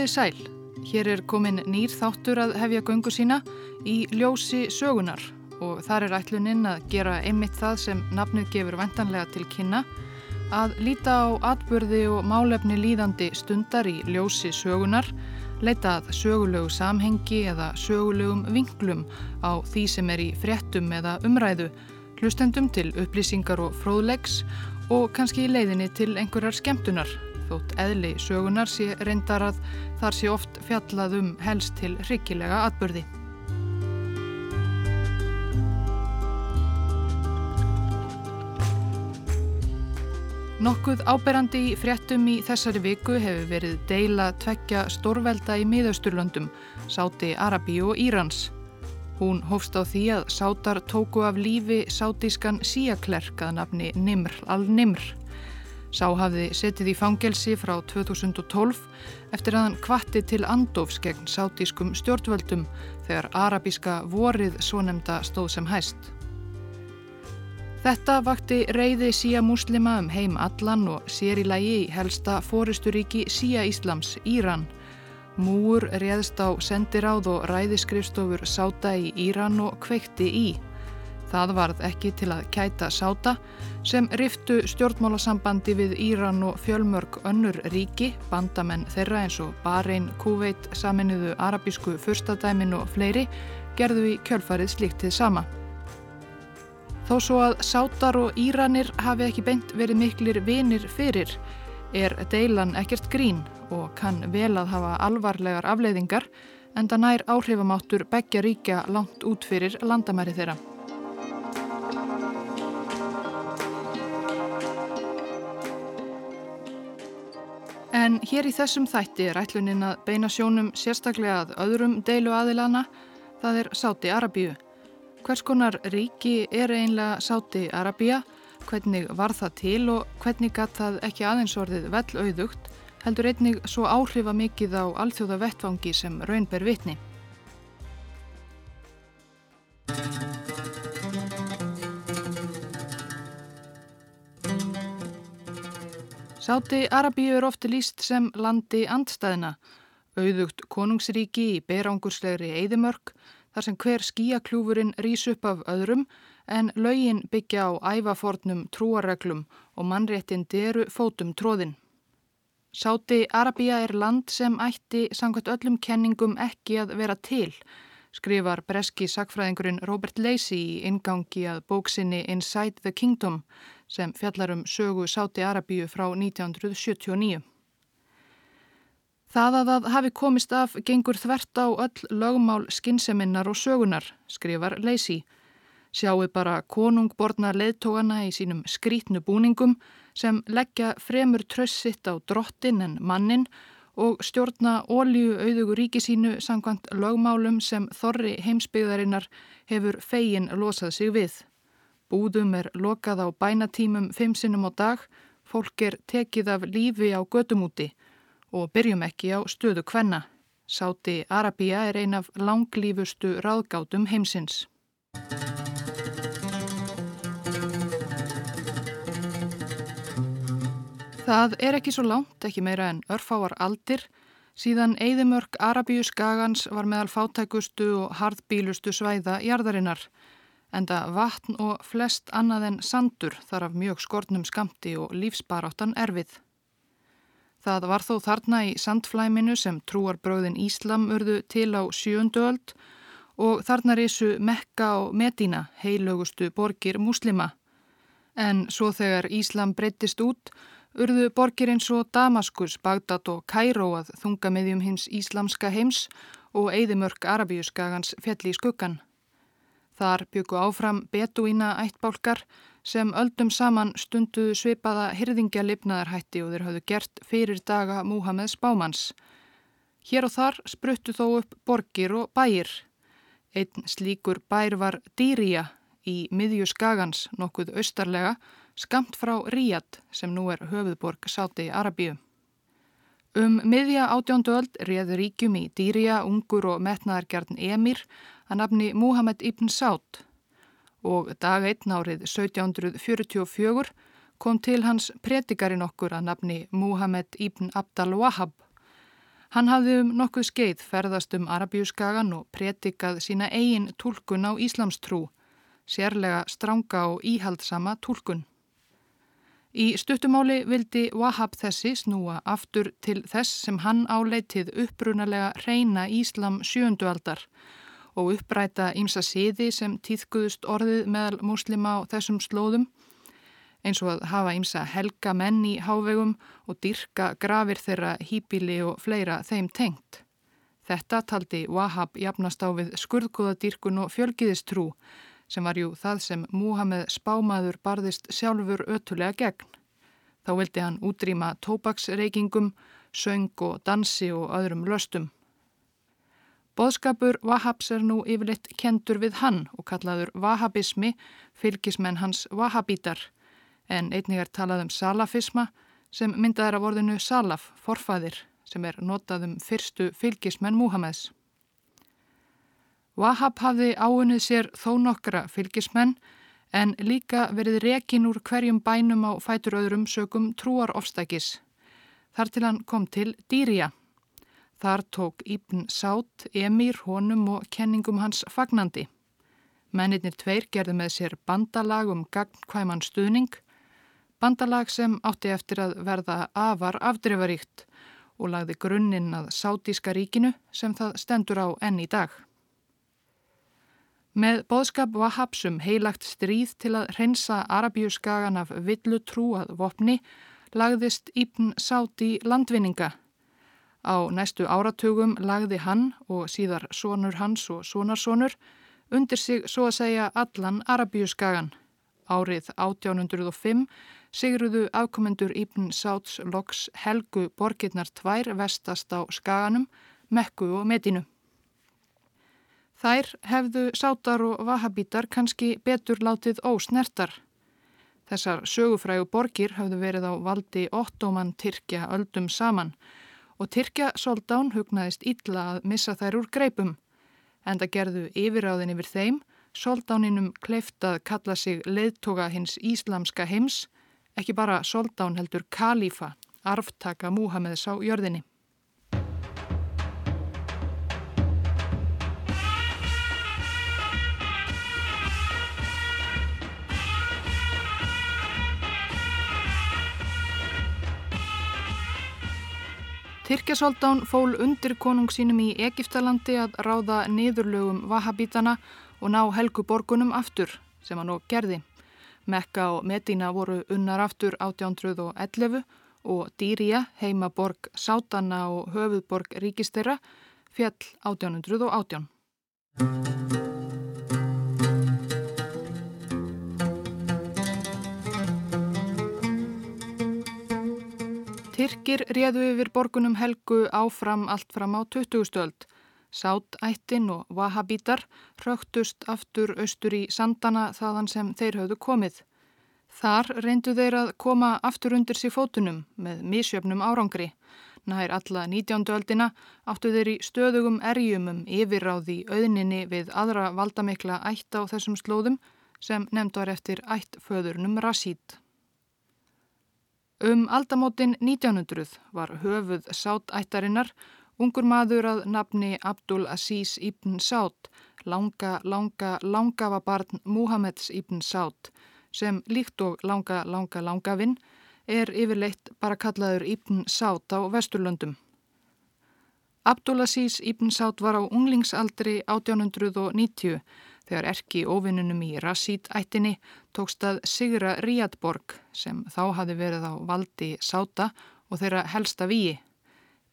Komiði sæl. Hér er komin nýr þáttur að hefja göngu sína í ljósi sögunar og þar er ætluninn að gera einmitt það sem nafnið gefur vantanlega til kynna að líta á atbyrði og málefni líðandi stundar í ljósi sögunar, leita að sögulegu samhengi eða sögulegum vinglum á því sem er í fréttum eða umræðu, hlustendum til upplýsingar og fróðlegs og kannski leiðinni til einhverjar skemmtunar þótt eðli sögunar sé reyndar að þar sé oft fjallað um helst til hryggilega atbyrði. Nokkuð áberandi í fréttum í þessari viku hefur verið deila tvekja stórvelda í miðausturlöndum, Sáti Arabi og Írans. Hún hófst á því að Sátar tóku af lífi sátískan síaklerk að nafni Nimr al-Nimr. Sá hafði setið í fangelsi frá 2012 eftir að hann kvatti til andofs gegn sátískum stjórnvöldum þegar arabíska vorið svonemda stóð sem hæst. Þetta vakti reyði síja muslima um heim allan og sér í lægi í helsta fóristuríki síja Íslams, Íran. Múur réðst á sendiráð og ræðiskrifstofur sáta í Íran og kveikti í. Það varð ekki til að kæta sáta sem riftu stjórnmálasambandi við Íran og fjölmörg önnur ríki, bandamenn þeirra eins og Bahrein, Kuveit, saminuðu arabísku fyrstadæmin og fleiri gerðu í kjölfarið slíktið sama. Þó svo að sátar og Íranir hafi ekki beint verið miklir vinir fyrir er deilan ekkert grín og kann vel að hafa alvarlegar afleiðingar en það nær áhrifamáttur begja ríkja langt út fyrir landamæri þeirra. En hér í þessum þætti er ætlunin að beina sjónum sérstaklega að öðrum deilu aðilana, það er Sáti Arabíu. Hvers konar ríki er einlega Sáti Arabíu, hvernig var það til og hvernig gatt það ekki aðeins orðið vel auðugt, heldur einnig svo áhrifa mikið á alþjóða vettfangi sem raunber vitni. Sáti Arabíu er ofti líst sem landi andstæðina, auðugt konungsríki í berangurslegri eðimörk þar sem hver skíakljúfurinn rýs upp af öðrum en laugin byggja á ævafornum trúareglum og mannréttindi eru fótum tróðin. Sáti Arabíu er land sem ætti samkvæmt öllum kenningum ekki að vera til, skrifar breski sakfræðingurinn Robert Lacey í ingangi að bóksinni Inside the Kingdom sem fjallar um sögu Sáti Arabíu frá 1979. Það að það hafi komist af gengur þvert á öll lögmál skinseminnar og sögunar, skrifar Lacey. Sjáu bara konungborna leðtógana í sínum skrítnu búningum sem leggja fremur trössitt á drottin en mannin og stjórna ólíu auðugu ríki sínu sangkvæmt lögmálum sem þorri heimsbyggðarinnar hefur fegin losað sig við. Búðum er lokað á bænatímum fimm sinnum á dag, fólk er tekið af lífi á gödumúti og byrjum ekki á stöðu kvenna. Sáti Arabia er ein af langlífustu ráðgátum heimsins. Það er ekki svo langt, ekki meira en örfáar aldir, síðan Eidimörk Arabíu skagans var meðal fátækustu og hardbílustu svæða jarðarinnar, enda vatn og flest annað en sandur þar af mjög skortnum skamti og lífsbaráttan erfið. Það var þó þarna í sandflæminu sem trúarbröðin Íslam urðu til á sjöndu öld og þarna risu Mekka og Medina, heilögustu borgir muslima. En svo þegar Íslam breyttist út, urðu borgir eins og Damaskus, Bagdad og Kæró að þunga meðjum hins íslamska heims og eigðimörk Arabíuskagans fjalli í skuggan. Þar byggu áfram betuína ættbálkar sem öldum saman stundu svipaða hyrðingja lifnaðarhætti og þeir hafðu gert fyrir daga Múhameðs bámans. Hér og þar spruttu þó upp borgir og bæir. Einn slíkur bær var Dýrija í miðju skagans nokkuð austarlega skamt frá Ríad sem nú er höfuðborg Sáti Arabíu. Um miðja átjóndu öld réður ríkjum í Dýrija, ungur og metnaðargjarn Emir að nafni Muhammed ibn Sátt og dag einn árið 1744 kom til hans predikarinn okkur að nafni Muhammed ibn Abdal Wahab. Hann hafði um nokkuð skeið ferðast um Arabíuskagan og pretikað sína eigin tólkun á Íslamstrú, sérlega stranga og íhaldsama tólkun. Í stuttumáli vildi Wahab þessi snúa aftur til þess sem hann áleitið upprunalega reyna Íslam sjöundualdar og uppræta ímsa siði sem týðkuðust orðið meðal muslima á þessum slóðum eins og að hafa ímsa helga menn í hávegum og dyrka grafir þeirra hýpili og fleira þeim tengt. Þetta taldi Wahab jafnast á við skurðgóðadýrkun og fjölgiðistrú sem var jú það sem Múhameð spámaður barðist sjálfur ötulega gegn. Þá vildi hann útrýma tópaksreikingum, söng og dansi og öðrum löstum. Bóðskapur Wahabs er nú yfirleitt kentur við hann og kallaður Wahabismi, fylgismenn hans Wahabítar, en einnig er talað um salafisma sem myndað er af orðinu salaf, forfæðir, sem er notað um fyrstu fylgismenn Múhameðs. Wahab hafði áunnið sér þó nokkra fylgismenn en líka verið rekin úr hverjum bænum á fætur öðrum sögum trúar ofstækis. Þar til hann kom til Dýrija. Þar tók Íbn Sátt, Emir, honum og kenningum hans fagnandi. Mennirnir tveir gerði með sér bandalag um gagnkvæman stuðning Bandalag sem átti eftir að verða afar afdrifaríkt og lagði grunninn að Sátíska ríkinu sem það stendur á enn í dag. Með boðskap Wahabsum heilagt stríð til að hreinsa Arabíuskagan af villu trú að vopni lagðist Íbn Sáti landvinninga. Á næstu áratugum lagði hann og síðar sonur hans og sonarsonur undir sig svo að segja allan Arabíuskagan. Árið 1805 sigruðu afkomendur Íbn Sáts loks helgu borgirnar tvær vestast á skaganum, Mekku og Medinu. Þær hefðu sátar og vahabítar kannski betur látið ósnertar. Þessar sögufrægu borgir hafðu verið á valdi ottoman Tyrkja öldum saman og Tyrkja soldán hugnaðist illa að missa þær úr greipum en það gerðu yfiráðin yfir þeim soldáninum kleiftað kalla sig leðtoga hins íslamska heims ekki bara soldán heldur kalífa, arftaka Múhameðs á jörðinni. Tyrkjasoldán fól undir konung sínum í Egiptalandi að ráða niðurlögum vahabítana og ná helguborgunum aftur sem hann og gerði. Mekka og Medina voru unnar aftur 1811 og Dýrija, heimaborg Sátana og höfuðborg ríkistera, fjall 1818. Tyrkir réðu yfir borgunum Helgu áfram allt fram á 20. stöld. Sátættin og Vahabítar röktust aftur austur í sandana þaðan sem þeir höfðu komið. Þar reyndu þeir að koma aftur undir sér fótunum með misjöfnum árangri. Nær alla 19. öldina áttu þeir í stöðugum erjumum yfirráði auðninni við aðra valdamikla ætt á þessum slóðum sem nefnd var eftir ættföðurnum Rasít. Um aldamótin 1900 var höfuð sátættarinnar Ungur maður að nafni Abdul Aziz ibn Sátt, langa, langa, langafa barn Muhammeds ibn Sátt, sem líkt og langa, langa, langafinn, er yfirleitt bara kallaður ibn Sátt á Vesturlöndum. Abdul Aziz ibn Sátt var á unglingsaldri 1890 þegar erki ofinnunum í Rasít-ættinni tókst að sigra Ríadborg sem þá hafi verið á valdi Sáta og þeirra helsta víi.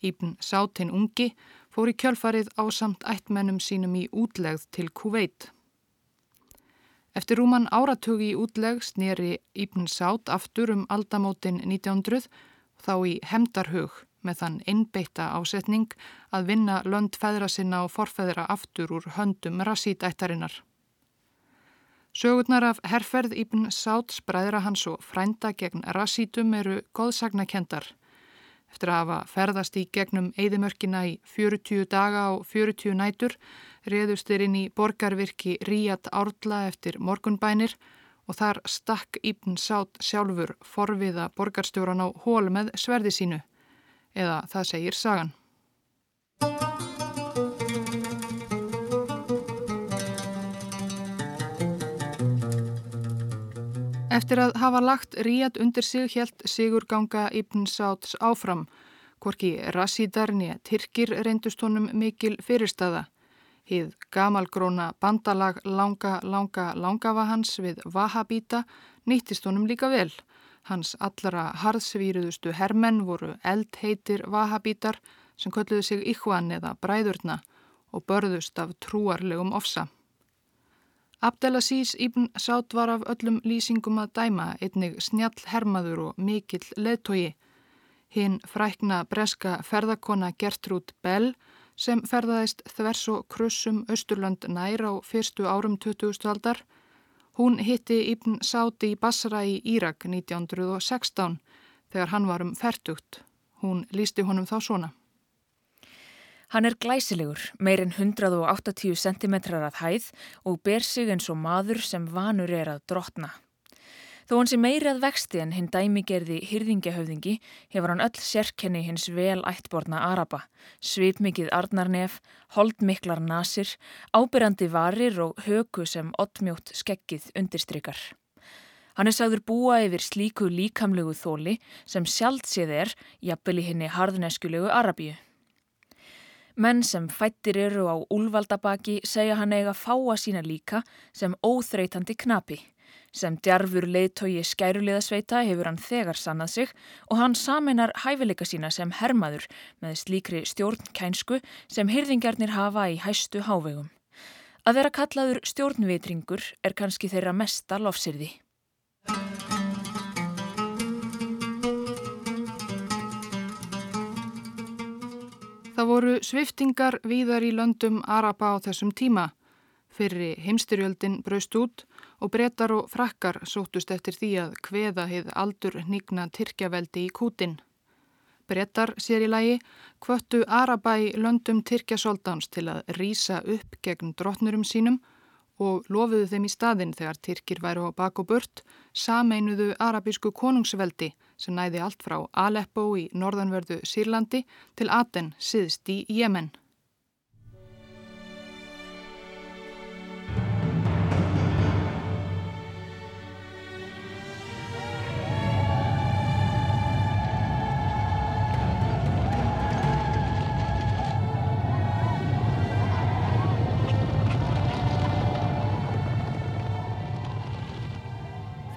Íbn Sátin ungi fór í kjölfarið á samt ættmennum sínum í útlegð til Kuveit. Eftir rúman áratug í útlegð snýri Íbn Sát aftur um aldamótin 1900 þá í hemdarhug með þann innbeita ásetning að vinna lönd feðra sinna og forfeðra aftur úr höndum rassítættarinnar. Sögurnar af herrferð Íbn Sát spræðra hans og frænda gegn rassítum eru góðsagnakendar Eftir að hafa ferðast í gegnum eigðimörkina í 40 daga og 40 nætur reðust þeir inn í borgarvirki Ríat Árla eftir morgunbænir og þar stakk Íbn Sátt sjálfur forviða borgarstjóran á hól með sverði sínu, eða það segir sagan. Eftir að hafa lagt ríat undir sig helt Sigurganga Ibn Sáts áfram. Hvorki Rasídar nýja Tyrkir reyndust honum mikil fyrirstaða. Hið gamalgróna bandalag langa, langa, langafa hans við Vahabíta nýttist honum líka vel. Hans allra harðsvíruðustu hermenn voru eldheitir Vahabítar sem kölluðu sig Íhvan eða Bræðurna og börðust af trúarlegum ofsa. Abdelaziz Ibn Sátt var af öllum lýsingum að dæma einnig snjall hermaður og mikill leðtogi. Hinn frækna breska ferðakona Gertrúd Bell sem ferðaðist þvers og krussum Östurland nær á fyrstu árum 2000 aldar. Hún hitti Ibn Sátt í Basra í Írak 1916 þegar hann var um færtugt. Hún lísti honum þá svona. Hann er glæsilegur, meirinn 180 cm að hæð og ber sig eins og maður sem vanur er að drotna. Þó hann sé meiri að vexti en hinn dæmigerði hyrðingahöfðingi hefur hann öll sérkenni hins vel ættborna Araba, svipmikið arnarnef, holdmiklar nasir, ábyrjandi varir og höku sem oddmjótt skeggið undirstrykar. Hann er sagður búa yfir slíku líkamlegu þóli sem sjálft séð er jafnvel í henni harðneskulegu Arabíu. Menn sem fættir eru á úlvaldabaki segja hann eiga fáa sína líka sem óþreytandi knapi. Sem djarfur leiðtogi skæruliðasveita hefur hann þegar sannað sig og hann saminar hæfileika sína sem hermaður með slíkri stjórnkænsku sem hyrðingarnir hafa í hæstu hávegum. Að vera kallaður stjórnvitringur er kannski þeirra mesta lofsirði. Það voru sviftingar víðar í löndum Araba á þessum tíma. Fyrri heimstyrjöldin braust út og brettar og frakkar sótust eftir því að hveða heið aldur nýgna Tyrkjaveldi í kútin. Brettar sér í lagi hvöttu Araba í löndum Tyrkjasóldans til að rýsa upp gegn drotnurum sínum og lofuðu þeim í staðin þegar Tyrkir væru á bak og burt sameinuðu arabísku konungsveldi sem næði allt frá Aleppo í norðanverðu Sýrlandi til Aten siðst í Jemen.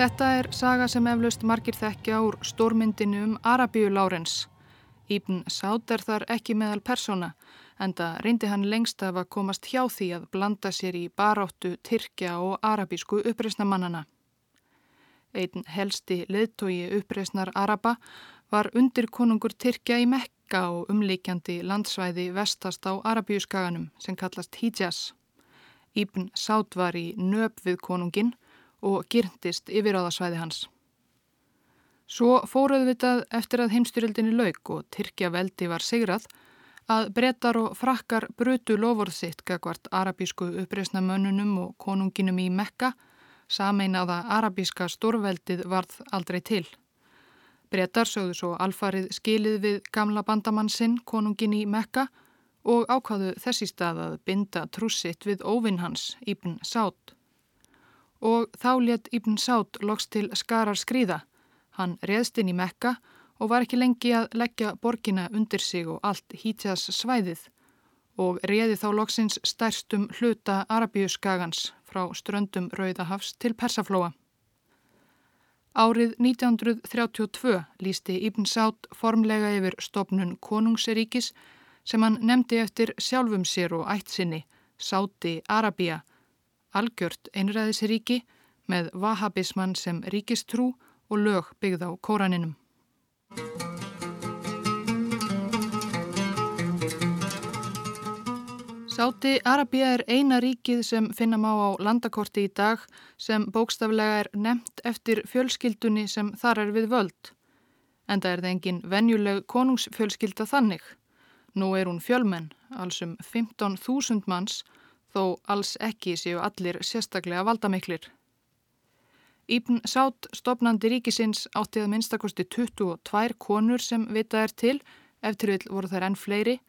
Þetta er saga sem eflaust margir þekkja úr stórmyndinu um Arabíu Lárens. Íbn Sátt er þar ekki meðal persóna en það reyndi hann lengst af að komast hjá því að blanda sér í baráttu Tyrkja og arabísku uppreysnamannana. Einn helsti leðtogi uppreysnar Araba var undir konungur Tyrkja í Mekka og umlíkjandi landsvæði vestast á Arabíuskaganum sem kallast Hijaz. Íbn Sátt var í nöp við konungin og gyrndist yfir á það svæði hans. Svo fóruðu vitað eftir að heimstyrildinni lauk og Tyrkja veldi var sigrað að brettar og frakkar brutu lofórð sitt gagvart arabísku uppreysna mönnunum og konunginum í Mekka, sameinaða arabíska stórveldið varð aldrei til. Brettar sögðu svo alfarið skilið við gamla bandamannsinn, konungin í Mekka og ákvaðu þessi stað að binda trussitt við óvinn hans, Íbn Sátt og þá let Ibn Sátt loks til skarar skrýða. Hann reðst inn í Mekka og var ekki lengi að leggja borgina undir sig og allt hítjas svæðið og reði þá loksins stærstum hluta Arabíuskagans frá ströndum Rauðahafs til Persaflóa. Árið 1932 lísti Ibn Sátt formlega yfir stopnun konungseríkis sem hann nefndi eftir sjálfum sér og ætt sinni, Sáti Arabíja, algjört einræðisríki með vahabismann sem ríkistrú og lög byggð á kóraninum. Sáti Arabia er eina ríkið sem finna má á landakorti í dag sem bókstaflega er nefnt eftir fjölskyldunni sem þar er við völd. En það er það engin venjuleg konungsfjölskylda þannig. Nú er hún fjölmenn, alls um 15.000 manns þó alls ekki séu allir sérstaklega valdamiklir. Íbn Sátt stopnandi ríkisins áttið að minnstakosti 22 konur sem vitað er til, eftir vil voru þær enn fleiri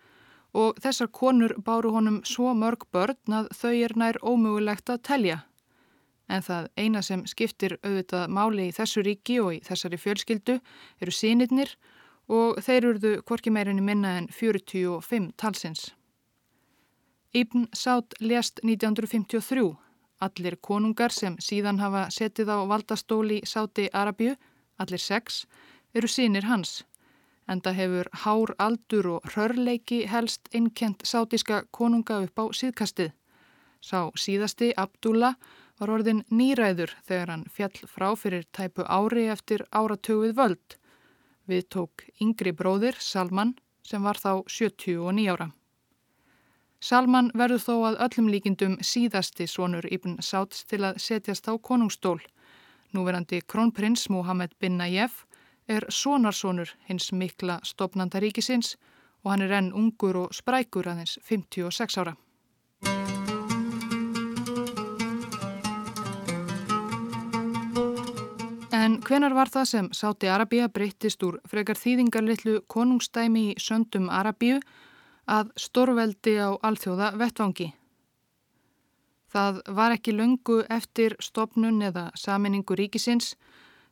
og þessar konur báru honum svo mörg börn að þau er nær ómögulegt að telja. En það eina sem skiptir auðvitað máli í þessu ríki og í þessari fjölskyldu eru sínirnir og þeir eruðu hvorki meirinni minna en 45 talsins. Ibn Sátt lést 1953. Allir konungar sem síðan hafa setið á valdastóli Sáti Arabíu, allir sex, eru sínir hans. Enda hefur hár aldur og rörleiki helst innkjent sátíska konunga upp á síðkastið. Sá síðasti, Abdullah, var orðin nýræður þegar hann fjall frá fyrir tæpu ári eftir áratöguð völd. Við tók yngri bróðir, Salman, sem var þá 79 ára. Salman verður þó að öllum líkindum síðasti svonur Ibn Sáts til að setjast á konungstól. Núverandi krónprins Mohamed bin Nayef er sonarsonur hins mikla stopnandaríkisins og hann er enn ungur og sprækur aðeins 56 ára. En hvenar var það sem Sáti Arabíu breyttist úr frekar þýðingarlittlu konungstæmi í söndum Arabíu að stórveldi á alþjóða vettvangi? Það var ekki löngu eftir stopnun eða saminningu ríkisins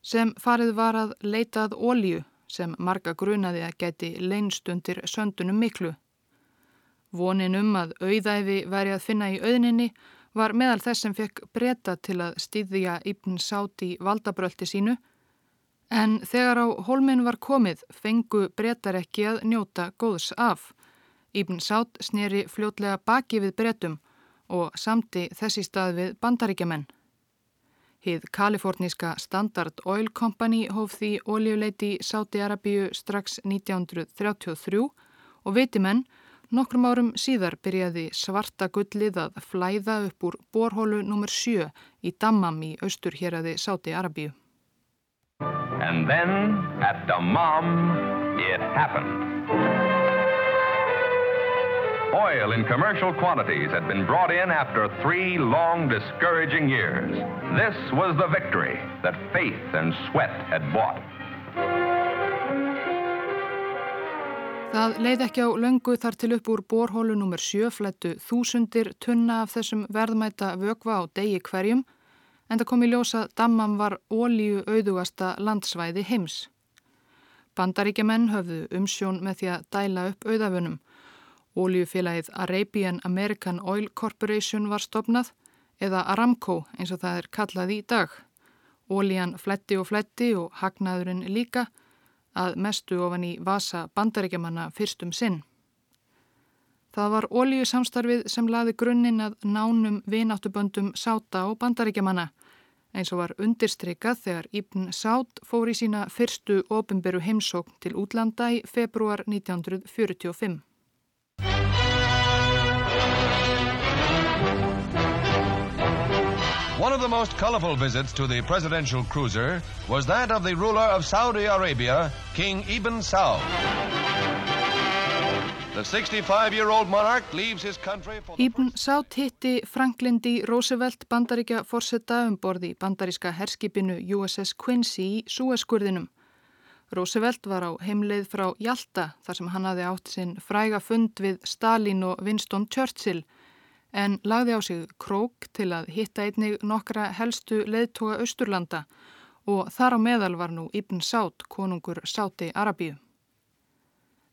sem farið var að leitað ólíu sem marga grunaði að geti leinstundir söndunum miklu. Vonin um að auðæfi væri að finna í auðninni var meðal þess sem fekk breyta til að stýðja Ibn Sáti valdabröldi sínu en þegar á holmin var komið fengu breytar ekki að njóta góðs af. Ibn Sát sneri fljótlega baki við breytum og samti þessi stað við bandaríkjaman. Hið kaliforníska Standard Oil Company hóf því ólíuleiti í Sáti-Arabíu strax 1933 og vitimenn nokkrum árum síðar byrjaði svarta gullið að flæða upp úr borhólu nr. 7 í Dammam í austur hér aði Sáti-Arabíu. And then at Dammam it happened. Oil in commercial quantities had been brought in after three long, discouraging years. This was the victory that faith and sweat had bought. Það leið ekki á löngu þar til upp úr borhólu nr. 7 flættu þúsundir tunna af þessum verðmæta vögva á degi hverjum en það kom í ljósa Dammam var ólíu auðugasta landsvæði heims. Bandaríkjaman höfðu umsjón með því að dæla upp auðafunum Óljufélagið Arabian American Oil Corporation var stopnað eða Aramco eins og það er kallað í dag. Ólíjan fletti og fletti og hagnaðurinn líka að mestu ofan í vasa bandaríkjamanna fyrstum sinn. Það var ólíu samstarfið sem laði grunninn að nánum vináttuböndum sáta og bandaríkjamanna eins og var undirstrykað þegar Ibn Sátt fór í sína fyrstu ofinberu heimsókn til útlanda í februar 1945. One of the most colorful visits to the presidential cruiser was that of the ruler of Saudi Arabia, King Ibn Saud. The 65-year-old monarch leaves his country for... Ibn Saud hitti Franklin D. Roosevelt bandaríkja forsetta um borði bandaríska herskipinu USS Quincy í Súeskurðinum. Roosevelt var á heimleið frá Hjalta þar sem hann hafi átt sinn fræga fund við Stalin og Winston Churchill en lagði á sig krók til að hitta einnig nokkra helstu leðtoga Östurlanda og þar á meðal var nú Ibn Sátt, konungur Sáti Arabíu.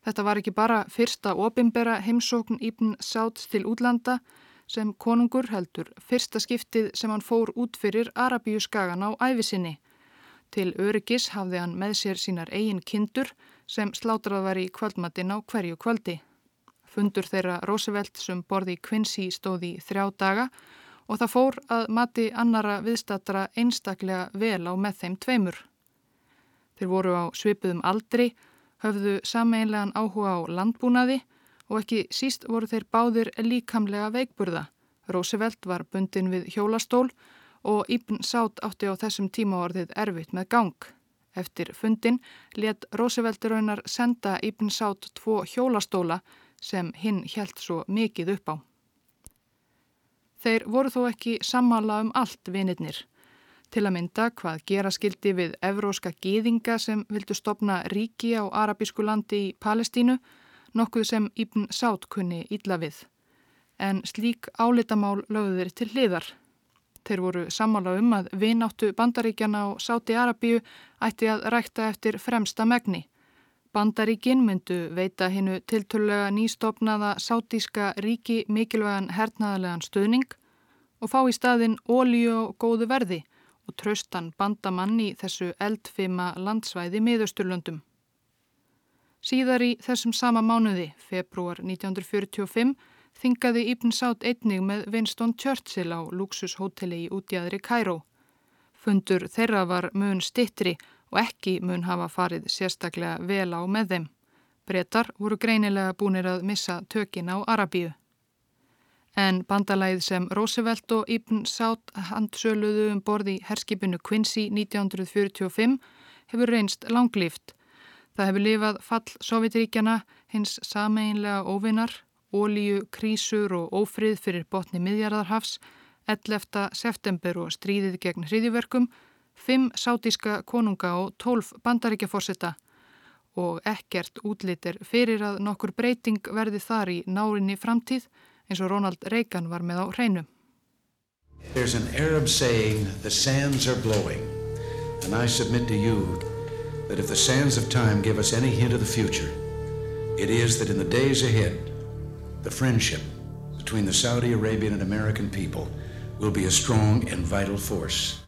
Þetta var ekki bara fyrsta opimbera heimsókn Ibn Sátt til útlanda sem konungur heldur fyrsta skiptið sem hann fór út fyrir Arabíu skagan á æfisinni. Til öryggis hafði hann með sér sínar eigin kindur sem slátrað var í kvöldmattin á hverju kvöldi. Fundur þeirra Roosevelt sem borði Quincy stóði þrjá daga og það fór að mati annara viðstatra einstaklega vel á með þeim tveimur. Þeir voru á svipuðum aldri, höfðu sameinlegan áhuga á landbúnaði og ekki síst voru þeir báðir líkamlega veikburða. Roosevelt var bundin við hjólastól og Ibn Sátt átti á þessum tímaorðið erfitt með gang. Eftir fundin let Roosevelt raunar senda Ibn Sátt tvo hjólastóla sem hinn helt svo mikið upp á. Þeir voru þó ekki sammala um allt vinirnir. Til að mynda hvað gera skildi við evróska gýðinga sem vildu stopna ríki á arabísku landi í Palestínu, nokkuð sem Ibn Sátt kunni ítla við. En slík álitamál lögðu þeir til hliðar. Þeir voru sammála um að vináttu bandaríkjana á Sáti Arabíu ætti að rækta eftir fremsta megni. Bandaríkin myndu veita hinnu tiltölulega nýstofnaða sátíska ríki mikilvægan hernaðalegan stöðning og fá í staðin ólíu og góðu verði og tröstan bandamann í þessu eldfima landsvæði miðausturlöndum. Síðar í þessum sama mánuði, februar 1945, þingaði Ibn Sátt einnig með Winston Churchill á luxushóteli í útjæðri Kæró. Fundur þeirra var mun stittri og ekki mun hafa farið sérstaklega vel á með þeim. Bretar voru greinilega búinir að missa tökin á Arabíu. En bandalæð sem Roosevelt og Ibn Sátt handsöluðu um borði herskipinu Quincy 1945 hefur reynst langlýft. Það hefur lifað fall Sovjetríkjana, hins sameinlega óvinnar ólíu, krísur og ófrið fyrir botni miðjarðarhafs, 11. september og stríðið gegn hriðiverkum, 5 sátíska konunga og 12 bandaríkjaforsetta og ekkert útlýtir fyrir að nokkur breyting verði þar í nárinni framtíð eins og Ronald Reagan var með á hreinu. There's an Arab saying, the sands are blowing, and I submit to you that if the sands of time give us any hint of the future, it is that in the days ahead the friendship between the Saudi Arabian and American people will be a strong and vital force.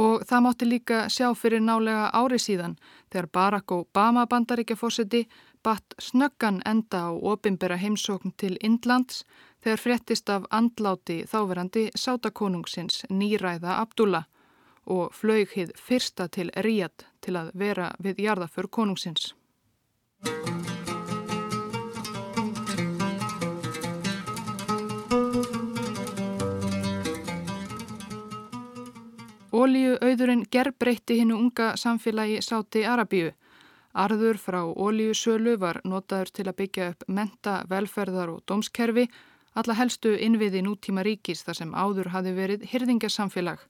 Og það mátti líka sjá fyrir nálega ári síðan þegar Barack Obama bandaríkjafósiti batt snöggan enda á opimbera heimsókn til Indlands þegar fréttist af andláti þáverandi sátakonungsins nýræða Abdullah og flög hið fyrsta til Ríad til að vera við jarðaför konungsins. Ólíu auðurinn gerbreytti hinnu unga samfélagi Sáti Arabíu. Arður frá ólíusölu var notaður til að byggja upp menta, velferðar og dómskerfi, alla helstu innviði nútíma ríkis þar sem áður hafi verið hyrðingarsamfélag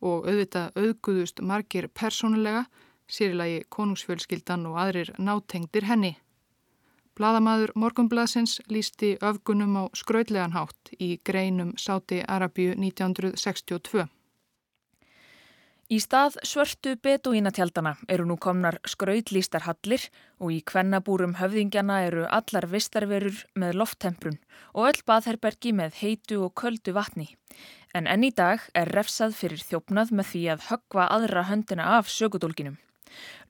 og auðvitað auðguðust margir persónulega, sýrilagi konungsfjölskyldan og aðrir nátengdir henni. Bladamadur Morgunbladsins lísti öfgunum á skraudlegan hátt í greinum Sáti Arabíu 1962. Í stað svörtu beduínatjaldana eru nú komnar skrautlýstar hallir og í kvennabúrum höfðingjana eru allar vistarverur með lofttemprun og öll baðherbergi með heitu og köldu vatni. En enn í dag er refsað fyrir þjófnað með því að höggva aðra höndina af sögudólginum.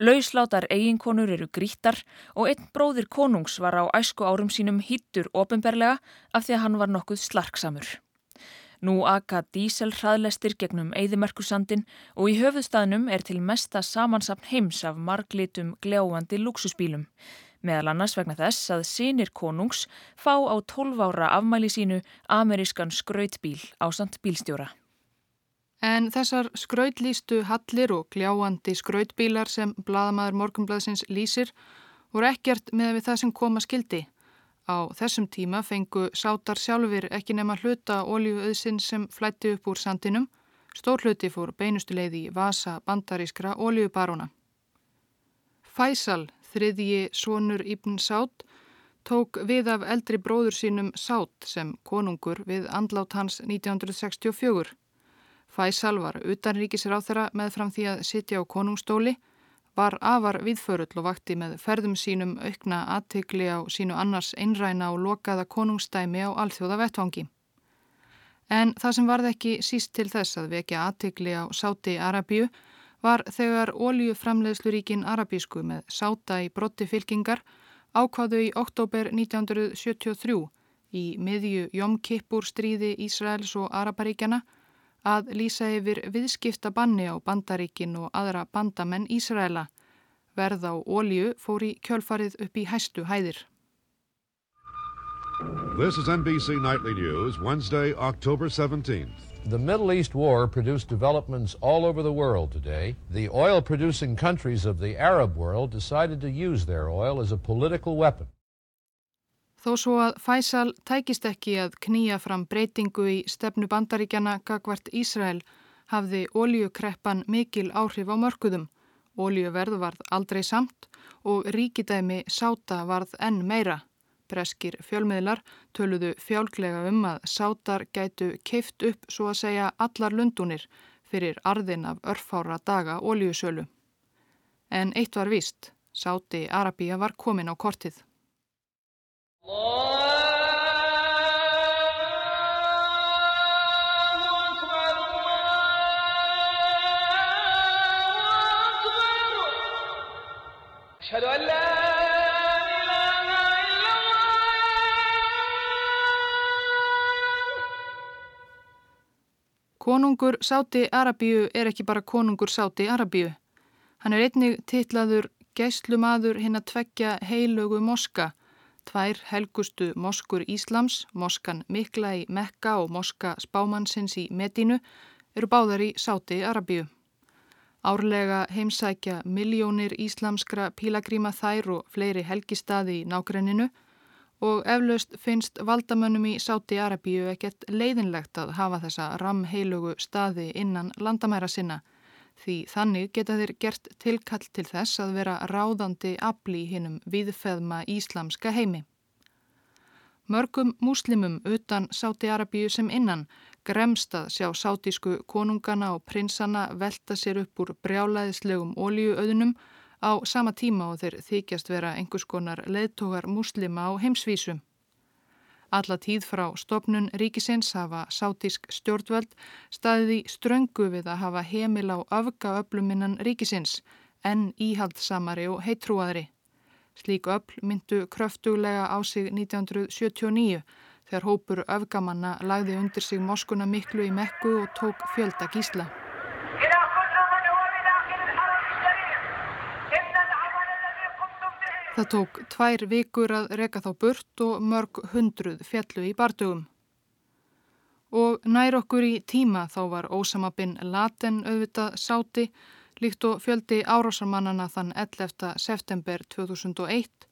Lauslátar eiginkonur eru grítar og einn bróðir konungs var á æsku árum sínum hýttur ofinberlega af því að hann var nokkuð slarksamur. Nú aka díselhraðlestir gegnum eigðimerkusandin og í höfuðstaðnum er til mesta samansapn heims af marglitum gljáandi luxusbílum. Meðal annars vegna þess að sínir konungs fá á 12 ára afmæli sínu amerískan skrautbíl á samt bílstjóra. En þessar skrautlýstu hallir og gljáandi skrautbílar sem bladamæður Morgunblæðsins lýsir voru ekkert með við það sem koma skildi. Á þessum tíma fengu sátar sjálfur ekki nema hluta ólíuauðsinn sem flætti upp úr sandinum. Stór hluti fór beinustuleið í vasa bandarískra ólíubaróna. Faisal, þriðji sonur Ibn Sátt, tók við af eldri bróður sínum Sátt sem konungur við andlát hans 1964. Faisal var þeirra með fram því að sitja á konungstóli var afar viðförull og vakti með ferðum sínum aukna aðtegli á sínu annars einræna og lokaða konungstæmi á alþjóða vettvangi. En það sem varð ekki síst til þess að vekja aðtegli á Sáti Arabíu var þegar óljuframleðsluríkin arabísku með sáta í brotti fylkingar ákváðu í oktober 1973 í miðju Jomkippur stríði Ísraels og Araparíkjana að lýsa yfir viðskipta banni á bandaríkin og aðra bandamenn Ísraela. Verð á ólju fór í kjölfarið upp í hæstu hæðir. This is NBC Nightly News, Wednesday, October 17th. The Middle East war produced developments all over the world today. The oil producing countries of the Arab world decided to use their oil as a political weapon. Þó svo að Faisal tækist ekki að knýja fram breytingu í stefnu bandaríkjana gagvart Ísrael hafði ólíukreppan mikil áhrif á mörkuðum Ólíuverð varð aldrei samt og ríkidæmi sáta varð enn meira. Breskir fjölmiðlar töluðu fjálglega um að sátar gætu keift upp svo að segja allar lundunir fyrir arðin af örfára daga ólíusölu. En eitt var víst, sáti Arabíja var komin á kortið. Konungur Sáti Arabíu er ekki bara konungur Sáti Arabíu. Hann er einnig titlaður Gæslumadur hinn að tveggja heilögu moska, tvær helgustu moskur Íslams, moskan Mikla í Mekka og moska Spámannsins í Medínu, eru báðar í Sáti Arabíu. Árlega heimsækja miljónir íslamskra pílagríma þær og fleiri helgistaði í nákrenninu og eflaust finnst valdamönnum í Sáti Arabíu ekkert leiðinlegt að hafa þessa ramheilugu staði innan landamæra sinna því þannig geta þeir gert tilkall til þess að vera ráðandi afli hinnum viðfeðma íslamska heimi. Mörgum múslimum utan Sáti Arabíu sem innan gremst að sjá sátísku konungana og prinsana velta sér upp úr brjálaðislegum ólíuauðunum á sama tíma og þeir þykjast vera einhvers konar leðtogar muslima á heimsvísu. Alla tíð frá stopnun ríkisins hafa sátísk stjórnvöld staðið í ströngu við að hafa heimil á öfgaöfluminnan ríkisins en íhaldsamari og heitrúaðri. Slík öfl myndu kröftuglega á sig 1979 þegar hópur öfgamanna lagði undir sig moskuna miklu í mekku og tók fjölda gísla. Það tók tvær vikur að reka þá burt og mörg hundruð fjallu í bardugum. Og nær okkur í tíma þá var Ósama bin Laden auðvitað sáti líkt og fjöldi árásarmannana þann 11. september 2001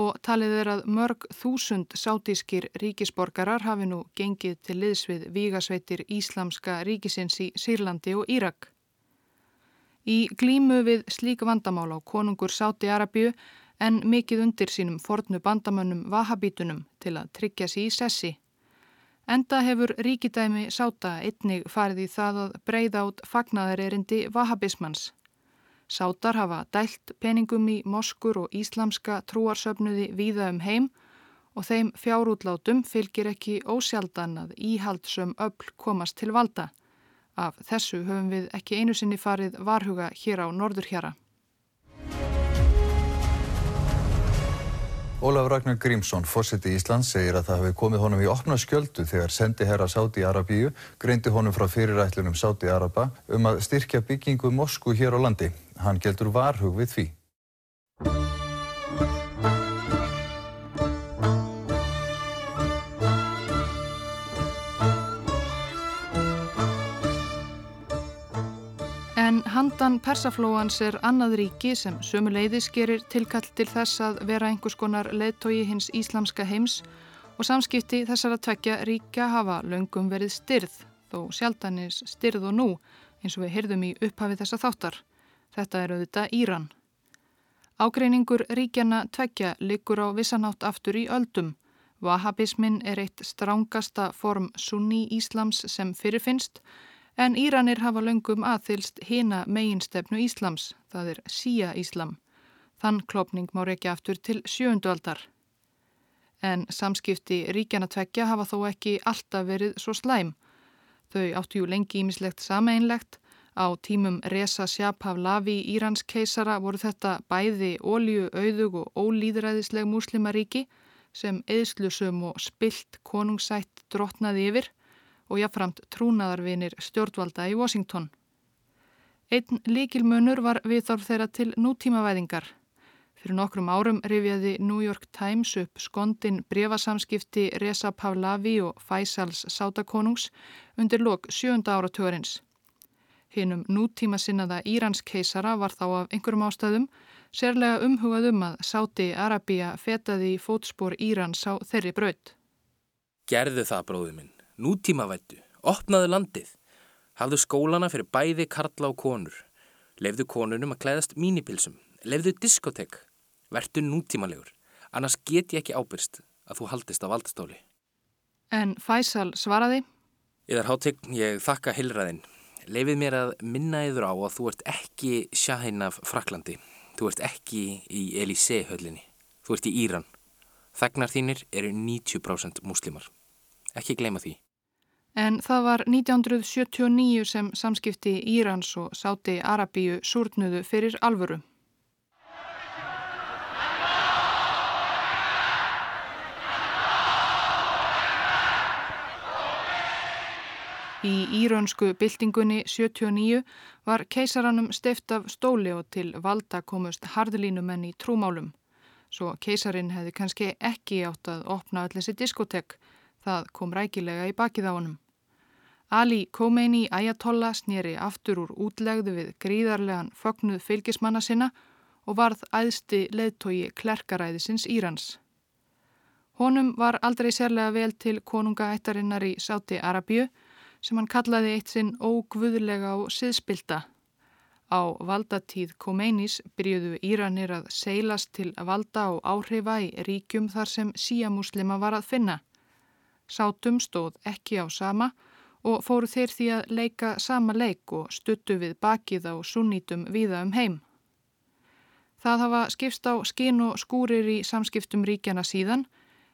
og talið er að mörg þúsund sátískir ríkisborgarar hafi nú gengið til liðsvið vígasveitir Íslamska ríkisins í Sýrlandi og Írak. Í glímu við slík vandamál á konungur Sáti Arabíu en mikið undir sínum fornu bandamönnum vahabítunum til að tryggja sér í sessi. Enda hefur ríkidæmi Sáta einnig farið í það að breyða át fagnaðarerindi vahabismans. Sátar hafa dælt peningum í moskur og íslamska trúarsöfnuði víða um heim og þeim fjárútlátum fylgir ekki ósjaldan að íhaldsum öll komast til valda. Af þessu höfum við ekki einu sinni farið varhuga hér á norðurhjara. Ólaf Ragnar Grímsson, fórseti Íslands, segir að það hefði komið honum í opna skjöldu þegar sendi herra Sáti Arabíu, greindi honum frá fyrirætlunum Sáti Araba um að styrkja byggingu Mosku hér á landi. Hann geldur varhug við því. Handan persaflóans er annað ríki sem sömuleiðis gerir tilkall til þess að vera einhvers konar leðtogi hins íslamska heims og samskipti þessara tvekja ríka hafa löngum verið styrð, þó sjaldanis styrð og nú, eins og við hyrðum í upphafið þessa þáttar. Þetta er auðvitað Íran. Ágreiningur ríkjana tvekja likur á vissanátt aftur í öldum. Vahabismin er eitt strángasta form sunni íslams sem fyrirfinnst En Íranir hafa löngum aðþylst hina meginstefnu Íslams, það er Sía Íslam. Þann klopning má reykja aftur til sjöundu aldar. En samskipti ríkjana tveggja hafa þó ekki alltaf verið svo slæm. Þau áttu jú lengi ímislegt sameinlegt. Á tímum Reza Shapavlavi Írans keisara voru þetta bæði ólíu, auðug og ólýðræðisleg muslimaríki sem eðslusum og spilt konungsætt drotnaði yfir og jáfnframt trúnaðarvinir stjórnvalda í Washington. Einn líkilmunur var viðþorf þeirra til nútímavæðingar. Fyrir nokkrum árum rifjaði New York Times upp skondin brefasamskipti Reza Pavlavi og Faisals Sátakonungs undir lok sjönda áratugurins. Hinnum nútíma sinnaða Írans keisara var þá af einhverjum ástæðum sérlega umhugað um að Sáti Arabia fetaði í fótspór Írans á þeirri braut. Gerðu það bróðu minn nútímavættu, opnaðu landið, hafðu skólana fyrir bæði karla og konur, Leifðu konunum að klæðast mínipilsum. Leifðu diskotek. Vertu nútímalegur. Annars get ég ekki ábyrst að þú haldist á valdastóli. En Faisal svaraði Íðar hátegn, ég þakka heilræðin. Leifið mér að minna yður á að þú ert ekki Shahin af Fraklandi. Þú ert ekki í Elysée höllinni. Þú ert í Íran. Þegnar þínir eru 90% muslimar. Ekki gleyma því. En það var 1979 sem samskipti Írans og Sáti Arabíu súrnuðu fyrir alvöru. Í írönsku byltingunni 79 var keisaranum steift af stóli og til valda komust harðlínumenn í trúmálum. Svo keisarin hefði kannski ekki átt að opna allir sér diskotek. Það kom rækilega í bakið á honum. Ali Khomeini Ayatollah snýri aftur úr útlegðu við gríðarlegan fögnuð fylgismanna sinna og varð æðsti leðtogi klerkaræðisins Írans. Honum var aldrei sérlega vel til konungaættarinnar í Sáti Arabíu sem hann kallaði eitt sinn ógvöðlega og siðspilta. Á valdatíð Khomeinis byrjuðu Íranir að seilast til valda og áhrifa í ríkjum þar sem síamuslima var að finna. Sátum stóð ekki á sama og fóru þeir því að leika sama leik og stuttu við bakið á sunnítum viða um heim. Það hafa skipst á skinn og skúrir í samskiptum ríkjana síðan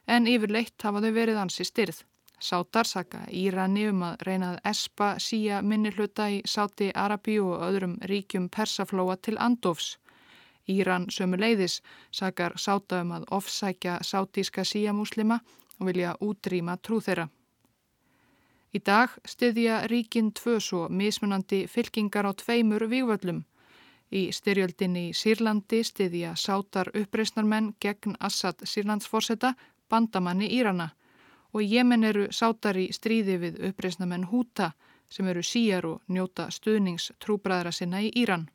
en yfirleitt hafa þau verið ansi styrð. Sátar saka Írani um að reyna að espa síja minnihluta í Sáti Arabíu og öðrum ríkjum persaflóa til Andofs. Íran sömu leiðis sakar Sáta um að ofsækja sátíska síjamúslima og vilja útrýma trú þeirra. Í dag styðja ríkin tvö svo mismunandi fylkingar á tveimur vývöldum. Í styrjöldinni í Sýrlandi styðja Sátar uppreysnarmenn gegn Assad Sýrlandsforsetta bandamanni Írana og Jemen eru sátar í stríði við uppreysnamenn Húta sem eru síjar og njóta stuðnings trúbræðra sinna í Íran.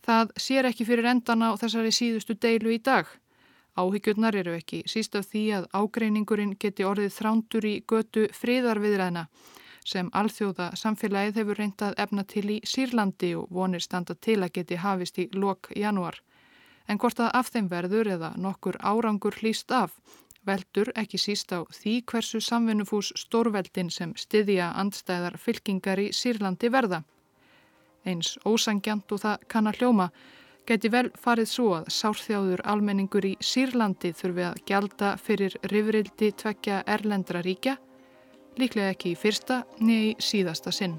Það sér ekki fyrir endan á þessari síðustu deilu í dag. Áhyggjurnar eru ekki síst af því að ágreiningurinn geti orðið þrándur í götu friðarviðræðina sem alþjóða samfélagið hefur reyndað efna til í Sýrlandi og vonir standa til að geti hafist í lok januar. En hvort að af þeim verður eða nokkur árangur hlýst af veldur ekki síst á því hversu samvinnufús stórveldin sem styðja andstæðar fylkingar í Sýrlandi verða. Eins ósangjant og það kann að hljóma geti vel farið svo að sárþjáður almenningur í Sýrlandi þurfi að gjalda fyrir rifrildi tvekja erlendra ríkja, líklega ekki í fyrsta niður í síðasta sinn.